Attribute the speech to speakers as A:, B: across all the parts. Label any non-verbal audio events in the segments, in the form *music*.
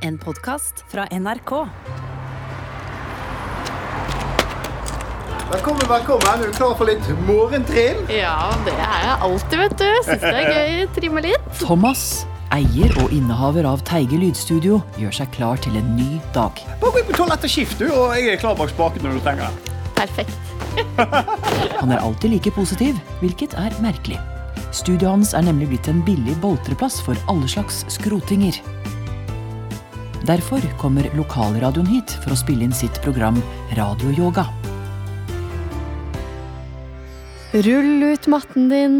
A: En podkast fra NRK.
B: Velkommen, velkommen. Er du klar for litt morgentrim?
C: Ja, det er jeg alltid, vet du. Syns det er gøy. å Trimme litt.
D: Thomas, eier og innehaver av Teige lydstudio, gjør seg klar til en ny dag.
B: Bare gå inn på toalettet og skift, du, og jeg er klar bak spaken når du trenger det.
C: Perfekt. *laughs*
D: Han er alltid like positiv, hvilket er merkelig. Studioet hans er nemlig blitt en billig boltreplass for alle slags skrotinger. Derfor kommer lokalradioen hit for å spille inn sitt program Radioyoga.
C: Rull ut matten din.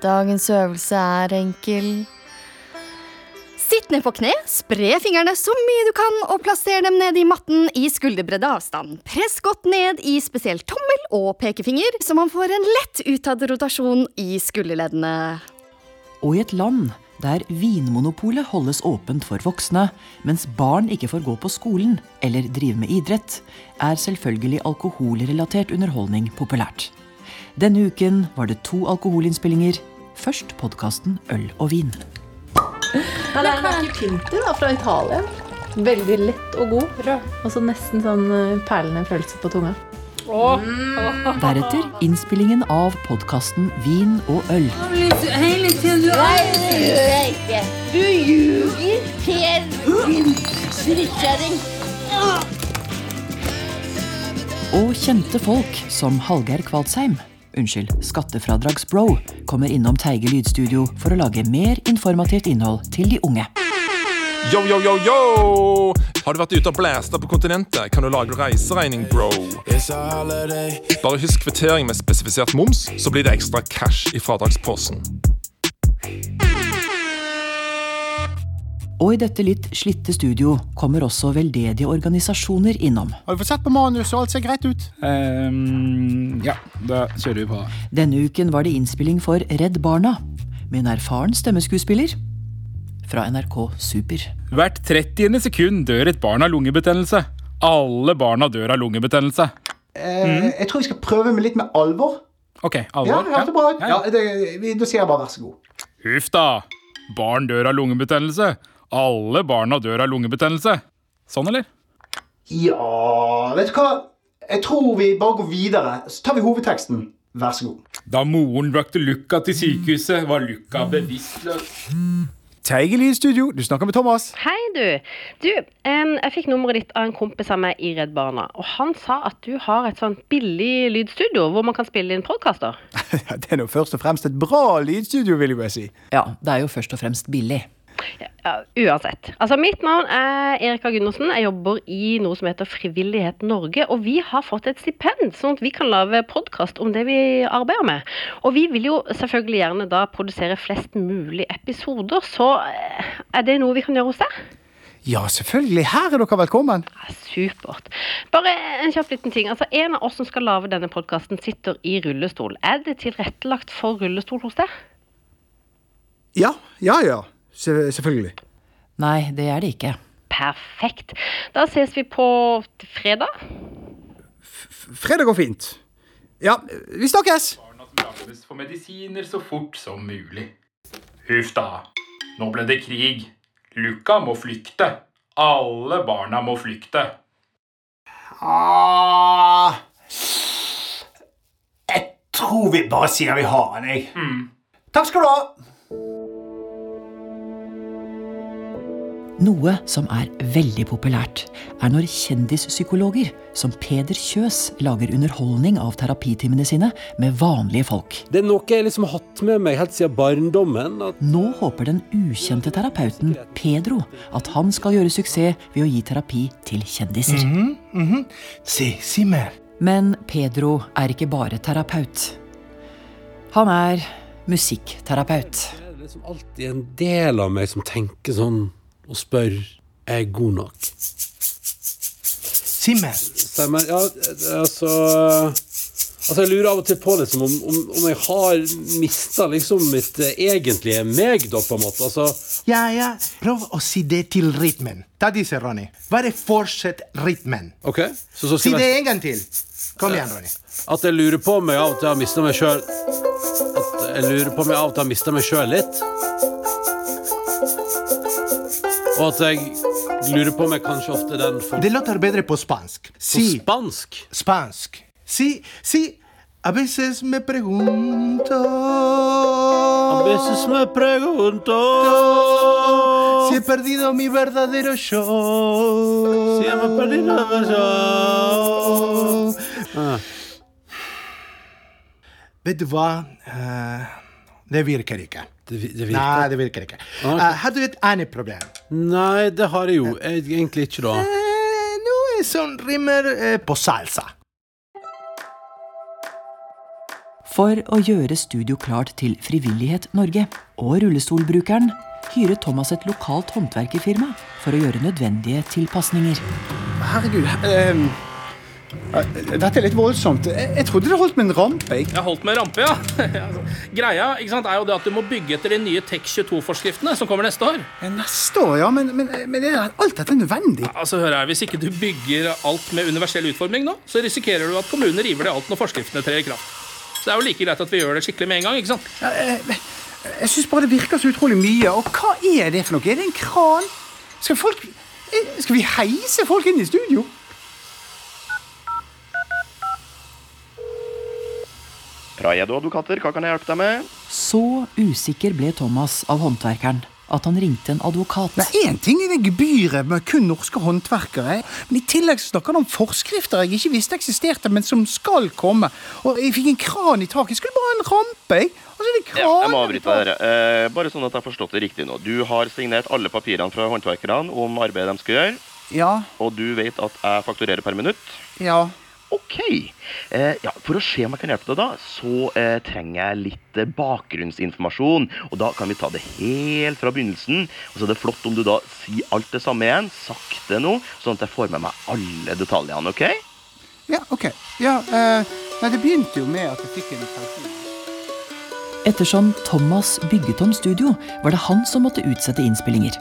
C: Dagens øvelse er enkel. Sitt ned på kne, spre fingrene så mye du kan og plasser dem ned i matten i skulderbredde avstand. Press godt ned i spesielt tommel og pekefinger, så man får en lett utad rotasjon i skulderleddene.
D: Og i et land der Vinmonopolet holdes åpent for voksne, mens barn ikke får gå på skolen eller drive med idrett, er selvfølgelig alkoholrelatert underholdning populært. Denne uken var det to alkoholinnspillinger. Først podkasten Øl og vin.
E: Ja, det er en Pinti da, fra Italia. Veldig lett og god. Og så nesten sånn eh, perlende følelse på tunga.
D: Deretter innspillingen av podkasten Vin og øl.
F: Du ljuger, Per. Din drittkjerring.
D: Og kjente folk som Hallgeir Kvalsheim, unnskyld, Skattefradragsbro, kommer innom Teige lydstudio for å lage mer informativt innhold til de unge.
G: Yo, yo, yo, yo! Har du vært ute og blæsta på kontinentet, kan du lage reiseregning, bro. Bare husk kvittering med spesifisert moms, så blir det ekstra cash i fradragsposen.
D: Og i dette litt slitte studio kommer også veldedige organisasjoner innom.
B: Har du fått sett på manus, og alt ser greit ut?
H: Um, ja, da kjører vi på.
D: Denne uken var det innspilling for Redd Barna, med en erfaren stemmeskuespiller fra NRK Super.
H: Hvert 30. sekund dør et barn av lungebetennelse. Alle barna dør av lungebetennelse.
B: Eh, Jeg tror vi skal prøve med litt med alvor.
H: Ok, alvor?
B: Ja, det bra.
H: Ja,
B: Ja,
H: ja.
B: det, vi, da sier jeg bare vær så god.
H: Huff da. Barn dør av lungebetennelse. Alle barna dør av lungebetennelse. Sånn, eller?
B: Ja, vet du hva? Jeg tror vi bare går videre. Så tar vi hovedteksten. Vær så god.
H: Da moren brakte Luca til sykehuset, var Luca bevisstløs.
B: Teige lydstudio, du snakker med Thomas.
I: Hei, du. Du, um, jeg fikk nummeret ditt av en kompis av meg i Redd Barna. Og han sa at du har et sånt billig lydstudio hvor man kan spille inn podkaster. *laughs*
B: Det er nå først og fremst et bra lydstudio, vil jeg bare si.
D: Ja, det er jo først og fremst billig.
I: Ja, uansett. Altså, mitt navn er Erika Gundersen. Jeg jobber i noe som heter Frivillighet Norge. Og vi har fått et stipend, sånn at vi kan lage podkast om det vi arbeider med. Og vi vil jo selvfølgelig gjerne da produsere flest mulig episoder. Så eh, er det noe vi kan gjøre hos deg?
B: Ja, selvfølgelig. Her er dere velkommen.
I: Ja, supert. Bare en kjapp liten ting. Altså, En av oss som skal lage denne podkasten, sitter i rullestol. Er det tilrettelagt for rullestol hos deg?
B: Ja, ja, ja. Se- selvfølgelig.
D: Nei, det er det ikke.
I: Perfekt. Da ses vi på fredag.
B: Fredag går fint. Ja, vi snakkes!
H: Barna som rammes for medisiner så fort som mulig. Huff da. Nå ble det krig. Luca må flykte. Alle barna må flykte.
B: Ah, jeg tror vi bare sier vi har den, jeg. Takk skal du ha.
D: Noe som er veldig populært, er når kjendispsykologer som Peder Kjøs lager underholdning av terapitimene sine med vanlige folk.
J: Det er noe jeg liksom har hatt med meg helt siden barndommen. At
D: Nå håper den ukjente terapeuten Pedro at han skal gjøre suksess ved å gi terapi til kjendiser.
B: Si, si mer.
D: Men Pedro er ikke bare terapeut. Han er musikkterapeut.
J: det er liksom alltid en del av meg som tenker sånn og spør er jeg god nok.
B: Si mer.
J: Stemmer. Ja, altså Altså, Jeg lurer av og til på liksom om, om, om jeg har mista liksom mitt egentlige meg, da, på en måte. Altså,
K: Ja, ja. Prøv å si det til rytmen. Ta disse, Ronny. Bare fortsett rytmen.
J: ok? Så, så
K: Si det
J: jeg,
K: en gang til. Kom igjen, Ronny.
J: at jeg lurer på om jeg av og til har mista meg sjøl At jeg lurer på om jeg av og til har mista meg sjøl litt. Og at jeg lurer på om jeg kanskje ofte den for
K: Det låter bedre på spansk. Si,
J: spansk?
K: Spansk. Si, si, a veces me pregunto.
J: A veces me pregunto.
K: Si he perdido mi verdadero yo.
J: Si he perdido mi yo. Ah.
K: Vet du hva? Uh, det virker ikke.
J: Det, det.
K: Nei, det virker ikke.
J: Okay.
K: Uh, har du et annet problem?
J: Nei, det har jeg jo egentlig ikke, da.
K: Uh, noe som rimer uh, på salsa.
D: For å gjøre studio klart til Frivillighet Norge og rullestolbrukeren hyrer Thomas et lokalt håndverkerfirma for å gjøre nødvendige tilpasninger.
B: Herregud. eh, dette er litt voldsomt. Jeg, jeg trodde det holdt med en rampe. Jeg.
L: Holdt med rampe, ja. *laughs* Altså, Greia ikke sant, er jo det at du må bygge etter de nye TEK 22-forskriftene som kommer neste år.
B: Neste år, ja, men, men, men det er, alt dette er nødvendig.
L: Altså, hør her, Hvis ikke du bygger alt med universell utforming nå, så risikerer du at kommunene river det alt når forskriftene trer i kraft. Så det er jo like greit at vi gjør det skikkelig med en gang. ikke sant?
B: Ja, jeg jeg syns bare det virker så utrolig mye. Og hva er det for noe? Er det en kran? Skal, folk, eh, skal vi heise folk inn i studio?
M: Praedo advokater, hva kan jeg hjelpe deg med?
D: Så usikker ble Thomas av håndverkeren at han ringte en advokat.
B: Én ting er det gebyret med kun norske håndverkere, men i tillegg så snakker han om forskrifter jeg ikke visste eksisterte, men som skal komme. Og jeg fikk en kran i taket. Jeg skulle bare ha en rampe. jeg. Er det
M: Ja, jeg må avbryte dere. Eh, bare sånn at jeg har forstått det riktig nå. Du har signert alle papirene fra håndverkerne om arbeidet de skal gjøre,
B: Ja,
M: og du vet at jeg fakturerer per minutt.
B: ja.
M: Ok. Eh, ja, for å se om jeg kan hjelpe deg, da, så eh, trenger jeg litt eh, bakgrunnsinformasjon. Og da kan vi ta det helt fra begynnelsen. Og så er det flott om du da sier alt det samme igjen, sakte nå, sånn at jeg får med meg alle detaljene, OK?
B: Ja, ok. Ja, eh, nei, det begynte jo med at jeg fikk en telefon.
D: Ettersom Thomas bygget om studio, var det han som måtte utsette innspillinger.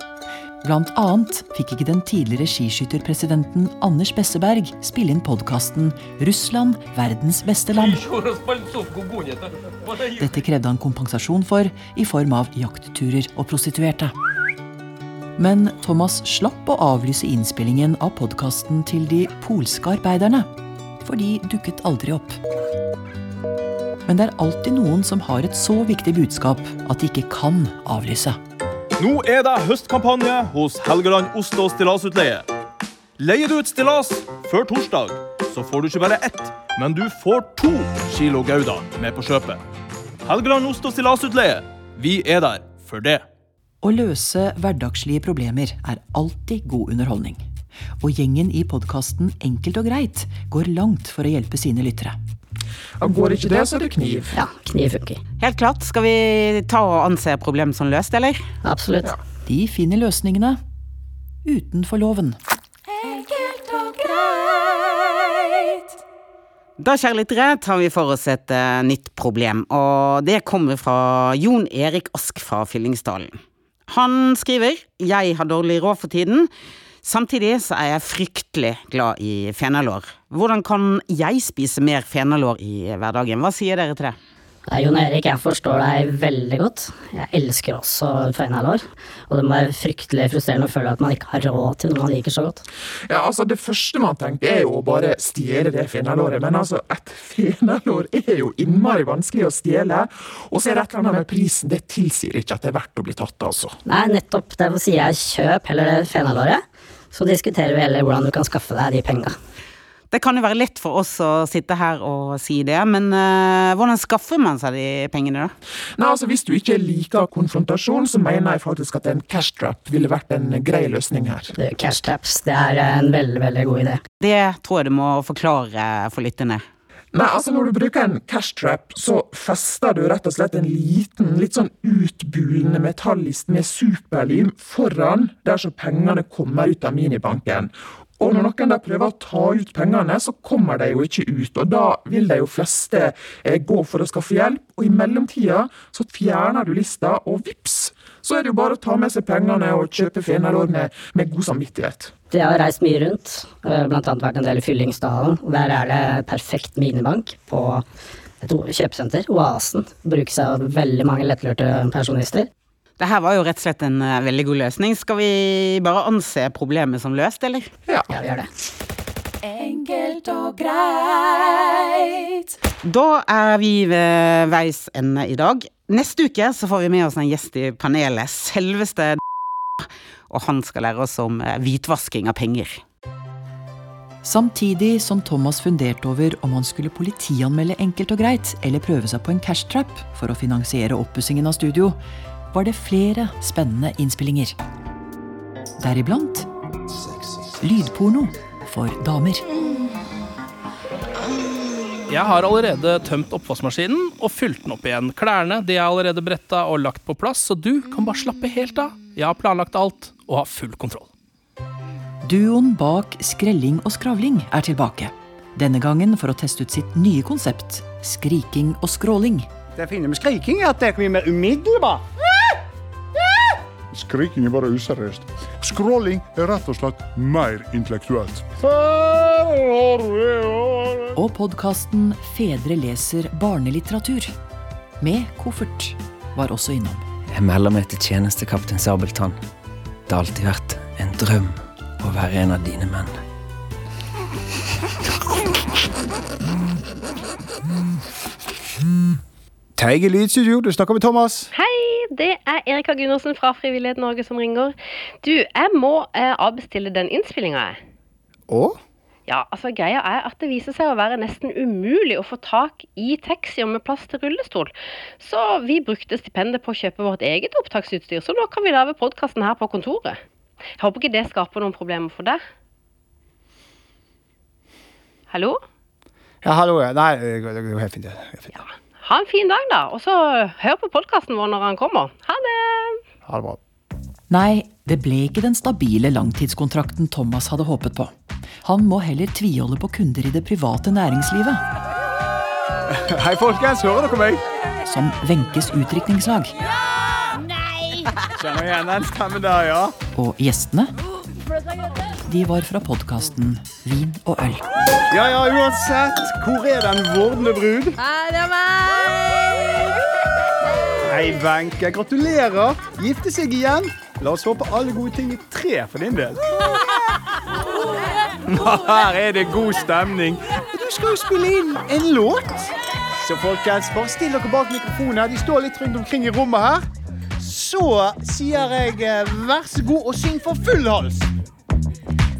D: Blant annet fikk ikke den tidligere skiskytterpresidenten Anders Besseberg spille inn podkasten 'Russland verdens beste land'. Dette krevde han kompensasjon for i form av jaktturer og prostituerte. Men Thomas slapp å avlyse innspillingen av podkasten til de polske arbeiderne, for de dukket aldri opp. Men det er alltid noen som har et så viktig budskap at de ikke kan avlyse.
N: Nå er det høstkampanje hos Helgeland ost- og stillasutleie. Leier du et stillas før torsdag, så får du ikke bare ett, men du får to kilo gouda med på kjøpet. Helgeland ost- og stillasutleie. Vi er der for det.
D: Å løse hverdagslige problemer er alltid god underholdning. Og gjengen i podkasten Enkelt og greit går langt for å hjelpe sine lyttere.
O: Går ikke det, så er det kniv.
P: Ja, kniv funker.
O: Helt klart. Skal vi ta og anse problemet som løst, eller?
P: Absolutt.
D: De finner løsningene utenfor loven. Enkelt og greit.
O: Da, kjære lyttere, tar vi for oss et uh, nytt problem, og det kommer fra Jon Erik Ask fra Fyllingsdalen. Han skriver Jeg har dårlig råd for tiden. Samtidig så er jeg fryktelig glad i fenalår. Hvordan kan jeg spise mer fenalår i hverdagen? Hva sier dere til det?
P: Nei, Jon Erik, jeg forstår deg veldig godt. Jeg elsker også fenalår. Og det må være fryktelig frustrerende å føle at man ikke har råd til noe man liker så godt.
Q: Ja, altså Det første man tenker, er jo å bare stjele det fenalåret. Men altså, et *laughs* fenalår er jo innmari vanskelig å stjele. Og så er det et eller annet med prisen. Det tilsier ikke at det er verdt å bli tatt, altså.
P: Nei, nettopp. Derfor sier jeg kjøp heller det fenalåret. Så diskuterer vi heller hvordan du kan skaffe deg de penga.
O: Det kan jo være lett for oss å sitte her og si det, men uh, hvordan skaffer man seg de pengene, da?
Q: Nei, altså Hvis du ikke liker konfrontasjon, så mener jeg faktisk at en cash trap ville vært en grei løsning her.
P: Cash traps, det er en veldig, veldig god idé.
O: Det tror jeg du må forklare for lytterne.
Q: Nei, altså Når du bruker en cash trap, så fester du rett og slett en liten, litt sånn utbulende metallist med superlim foran der så pengene kommer ut av minibanken. Og når noen da prøver å ta ut pengene, så kommer de jo ikke ut. Og da vil de jo fleste eh, gå for å skaffe hjelp, og i mellomtida så fjerner du lista, og vips, så er det jo bare å ta med seg pengene og kjøpe fenalår med, med god samvittighet.
P: Jeg har reist mye rundt, bl.a. blant annet vært en del i Fyllingsdalen. Der er det perfekt minibank på et kjøpesenter, Oasen. Brukes av veldig mange lettlurte pensjonister.
O: Det her var jo rett og slett en uh, veldig god løsning. Skal vi bare anse problemet som løst, eller?
P: Ja, vi gjør det.
A: Enkelt og greit.
O: Da er vi ved veis ende i dag. Neste uke så får vi med oss en gjest i panelet, selveste *laughs* og han skal lære oss om eh, hvitvasking av penger.
D: Samtidig som Thomas funderte over om han skulle politianmelde enkelt og greit, eller prøve seg på en cash trap for å finansiere oppussingen av studio, var det flere spennende innspillinger. Deriblant lydporno for damer.
L: Jeg har allerede tømt oppvaskmaskinen og fylt den opp igjen. Klærne de er allerede bretta og lagt på plass, så du kan bare slappe helt av. Jeg har planlagt alt og har full kontroll.
D: Duoen bak Skrelling og skravling er tilbake. Denne gangen for å teste ut sitt nye konsept skriking og skråling.
B: Det fine med skriking er at det kan bli mer umiddelbart.
R: Skriking er bare useriøst. Scrolling er rett og slett mer intellektuelt.
D: Og podkasten Fedre leser barnelitteratur. Med koffert var også innom.
S: Jeg melder meg til tjenestekaptein Sabeltann. Det har alltid vært en drøm å være en av dine menn.
B: Teige Lydstudio, du snakker med Thomas.
I: Hei, det er Erika Gundersen fra Frivillighet Norge som ringer. Du, jeg må eh, avbestille den innspillinga, jeg.
B: Å?
I: Ja, altså greia er at det viser seg å være nesten umulig å få tak i taxier med plass til rullestol. Så vi brukte stipendet på å kjøpe vårt eget opptaksutstyr, så nå kan vi lage podkasten her på kontoret. Jeg håper ikke det skaper noen problemer for deg. Hallo?
B: Ja, hallo. ja. Nei, det går helt fint. det går helt fint.
I: Ha en fin dag, da. Og så hør på podkasten vår når han kommer. Ha det!
B: Ha det bra.
D: Nei, det ble ikke den stabile langtidskontrakten Thomas hadde håpet på. Han må heller tviholde på kunder i det private næringslivet. *laughs*
B: Hei, folkens. Hører dere meg?
D: Som Wenches utdrikningslag.
B: Kjenner igjen den stemmen der, ja.
D: Og gjestene, de var fra podkasten Vin og øl.
B: Ja, ja, uansett. Hvor er den vordende brud?
A: Her er meg!
B: Hei, Wenche. Gratulerer. Gifte seg igjen. La oss håpe alle gode ting er tre for din del. Her er det god stemning. Du skal jo spille inn en låt. Så folkens, bare still dere bak mikrofonen. her. De står litt rundt omkring i rommet her. Så sier jeg eh, vær så god og syng for full hals.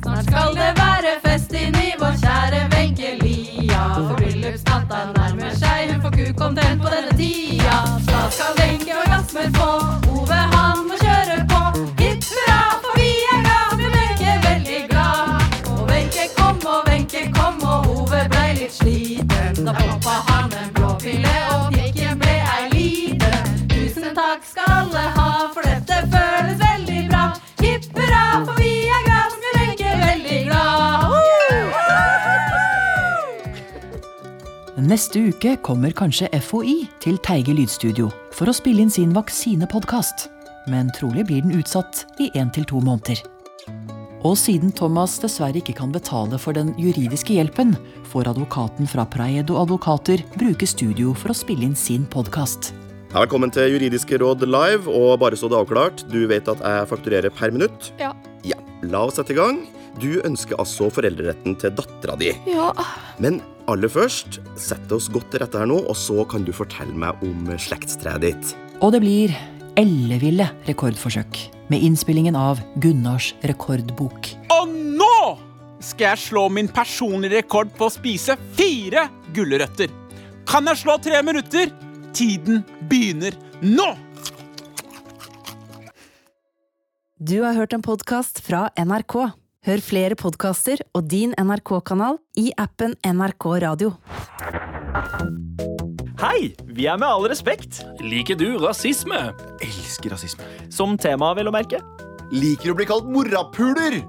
A: Snart skal det være fest inni vår kjære Wenche Lia. For bryllupsnatta nærmer seg, hun får kukontent på denne tida.
D: Neste uke kommer kanskje FHI til Teige lydstudio for å spille inn sin vaksinepodkast. Men trolig blir den utsatt i én til to måneder. Og siden Thomas dessverre ikke kan betale for den juridiske hjelpen, får advokaten fra Praedo Advokater bruke studio for å spille inn sin podkast.
M: Velkommen til Juridiske råd live, og bare så det er avklart, du vet at jeg fakturerer per minutt?
C: Ja.
M: Ja. La oss sette i gang. Du ønsker altså foreldreretten til dattera di.
C: Ja.
M: Men aller først, sett oss godt til rette her nå, og så kan du fortelle meg om slektstreet ditt.
D: Og det blir elleville rekordforsøk med innspillingen av Gunnars rekordbok.
T: Og nå skal jeg slå min personlige rekord på å spise fire gulrøtter. Kan jeg slå tre minutter? Tiden begynner nå!
A: Du har hørt en podkast fra NRK. Hør flere podkaster og din NRK-kanal i appen NRK Radio.
U: Hei, vi er med all respekt.
L: Liker du rasisme?
U: Elsker rasisme. Som tema, vel å merke.
V: Liker å bli kalt morapuler.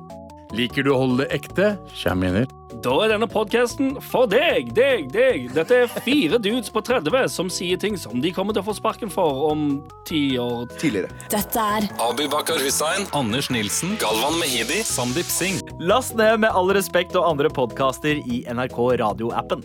H: Liker du å holde det ekte? Kjærminer.
L: Da er denne podkasten for deg, deg, deg. Dette er fire dudes på 30 som sier ting som de kommer til å få sparken for om ti år.
V: Tidligere.
A: Dette er
W: Abibakar Hussein, Anders Nilsen, Galvan Mehidi, Sandeep Singh.
U: Last ned med all respekt og andre podkaster i NRK radioappen.